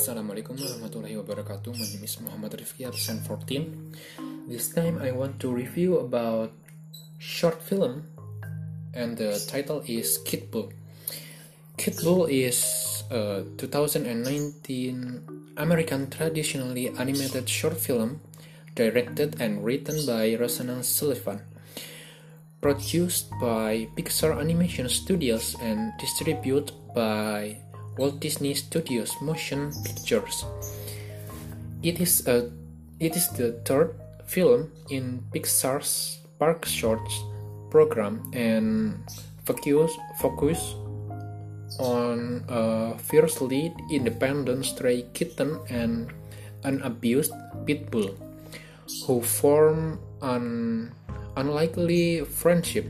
Assalamualaikum warahmatullahi wabarakatuh. My name is Muhammad Rifki absen 14. This time I want to review about short film and the title is Kitbull. Kid Bull is uh, a 2019 American traditionally animated short film directed and written by Rosana Sullivan. Produced by Pixar Animation Studios and distributed by Walt Disney Studios Motion Pictures. It is a it is the third film in Pixar's SparkShorts program and focus focus on a fiercely independent stray kitten and an abused pit bull who form an unlikely friendship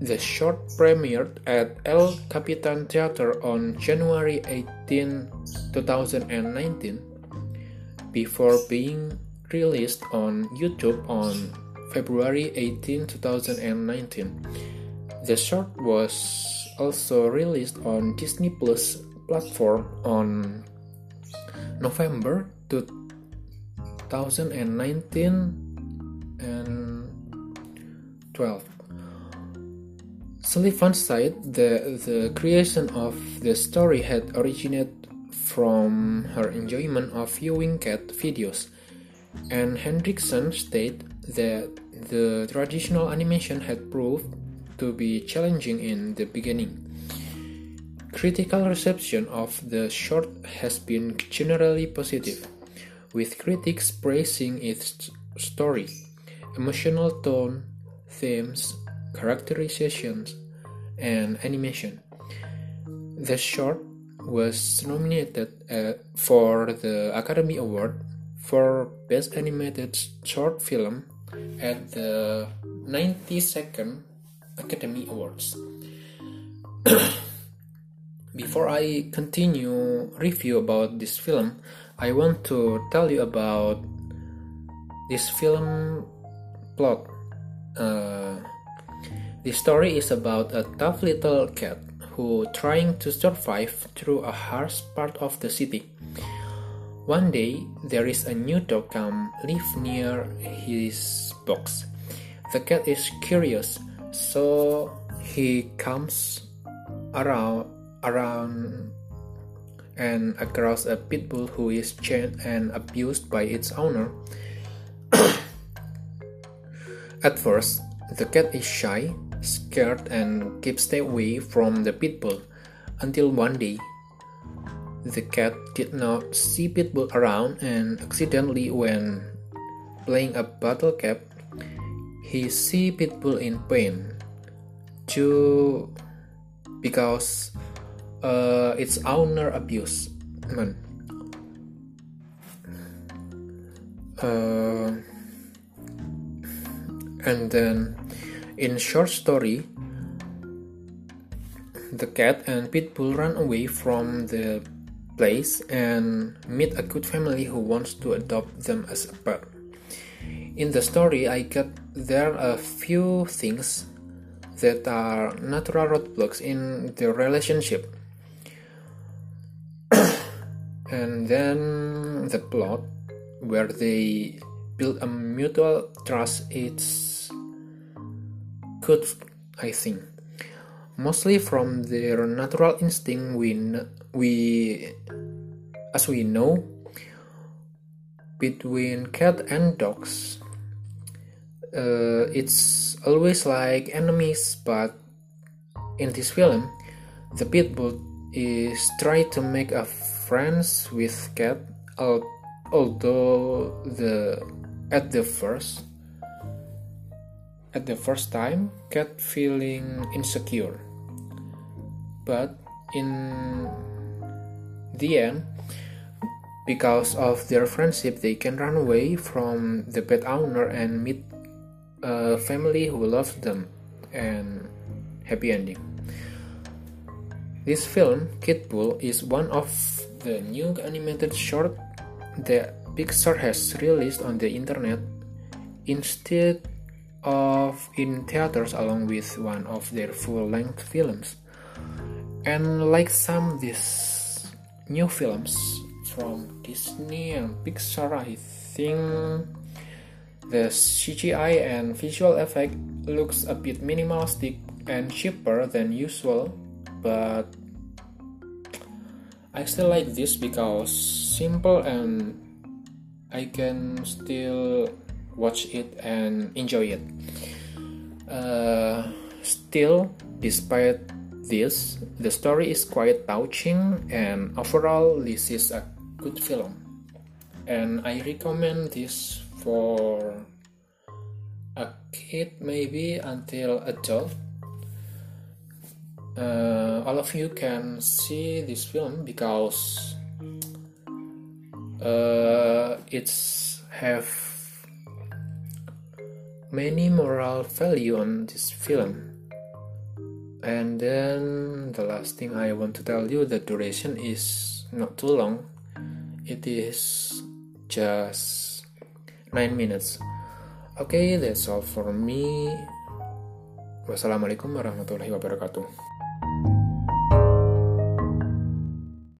the short premiered at El Capitan Theater on January 18, 2019, before being released on YouTube on February 18, 2019. The short was also released on Disney Plus platform on November 2019 and 12. Sullivan said that the creation of the story had originated from her enjoyment of viewing cat videos, and Hendrickson stated that the traditional animation had proved to be challenging in the beginning. Critical reception of the short has been generally positive, with critics praising its story, emotional tone, themes, characterizations, and animation. The short was nominated uh, for the Academy Award for Best Animated Short Film at the 92nd Academy Awards. Before I continue review about this film, I want to tell you about this film plot. Uh, the story is about a tough little cat who trying to survive through a harsh part of the city. One day, there is a new dog come live near his box. The cat is curious, so he comes around around and across a pit bull who is chained and abused by its owner. At first, the cat is shy scared and keep stay away from the pitbull until one day the cat did not see pitbull around and accidentally when playing a bottle cap he see pitbull in pain to because uh, its owner abuse man uh, and then in short story, the cat and Pitbull run away from the place and meet a good family who wants to adopt them as a pet. In the story, I get there are a few things that are natural roadblocks in the relationship. and then the plot where they build a mutual trust it's good, I think. Mostly from their natural instinct, we, we as we know, between cat and dogs, uh, it's always like enemies, but in this film, the pitbull is trying to make a friends with cat, although the at the first at the first time, Cat feeling insecure. But in the end, because of their friendship, they can run away from the pet owner and meet a family who loves them and happy ending. This film, Kitbull, is one of the new animated short that Pixar has released on the internet instead of in theaters along with one of their full-length films. And like some of these new films from Disney and Pixar, I think the CGI and visual effect looks a bit minimalistic and cheaper than usual, but I still like this because simple and I can still watch it and enjoy it. Uh, still, despite this, the story is quite touching, and overall, this is a good film. And I recommend this for a kid, maybe until adult. Uh, all of you can see this film because uh, it's have many moral value on this film. And then the last thing i want to tell you the duration is not too long. It is just 9 minutes. Okay that's all for me. Wassalamualaikum warahmatullahi wabarakatuh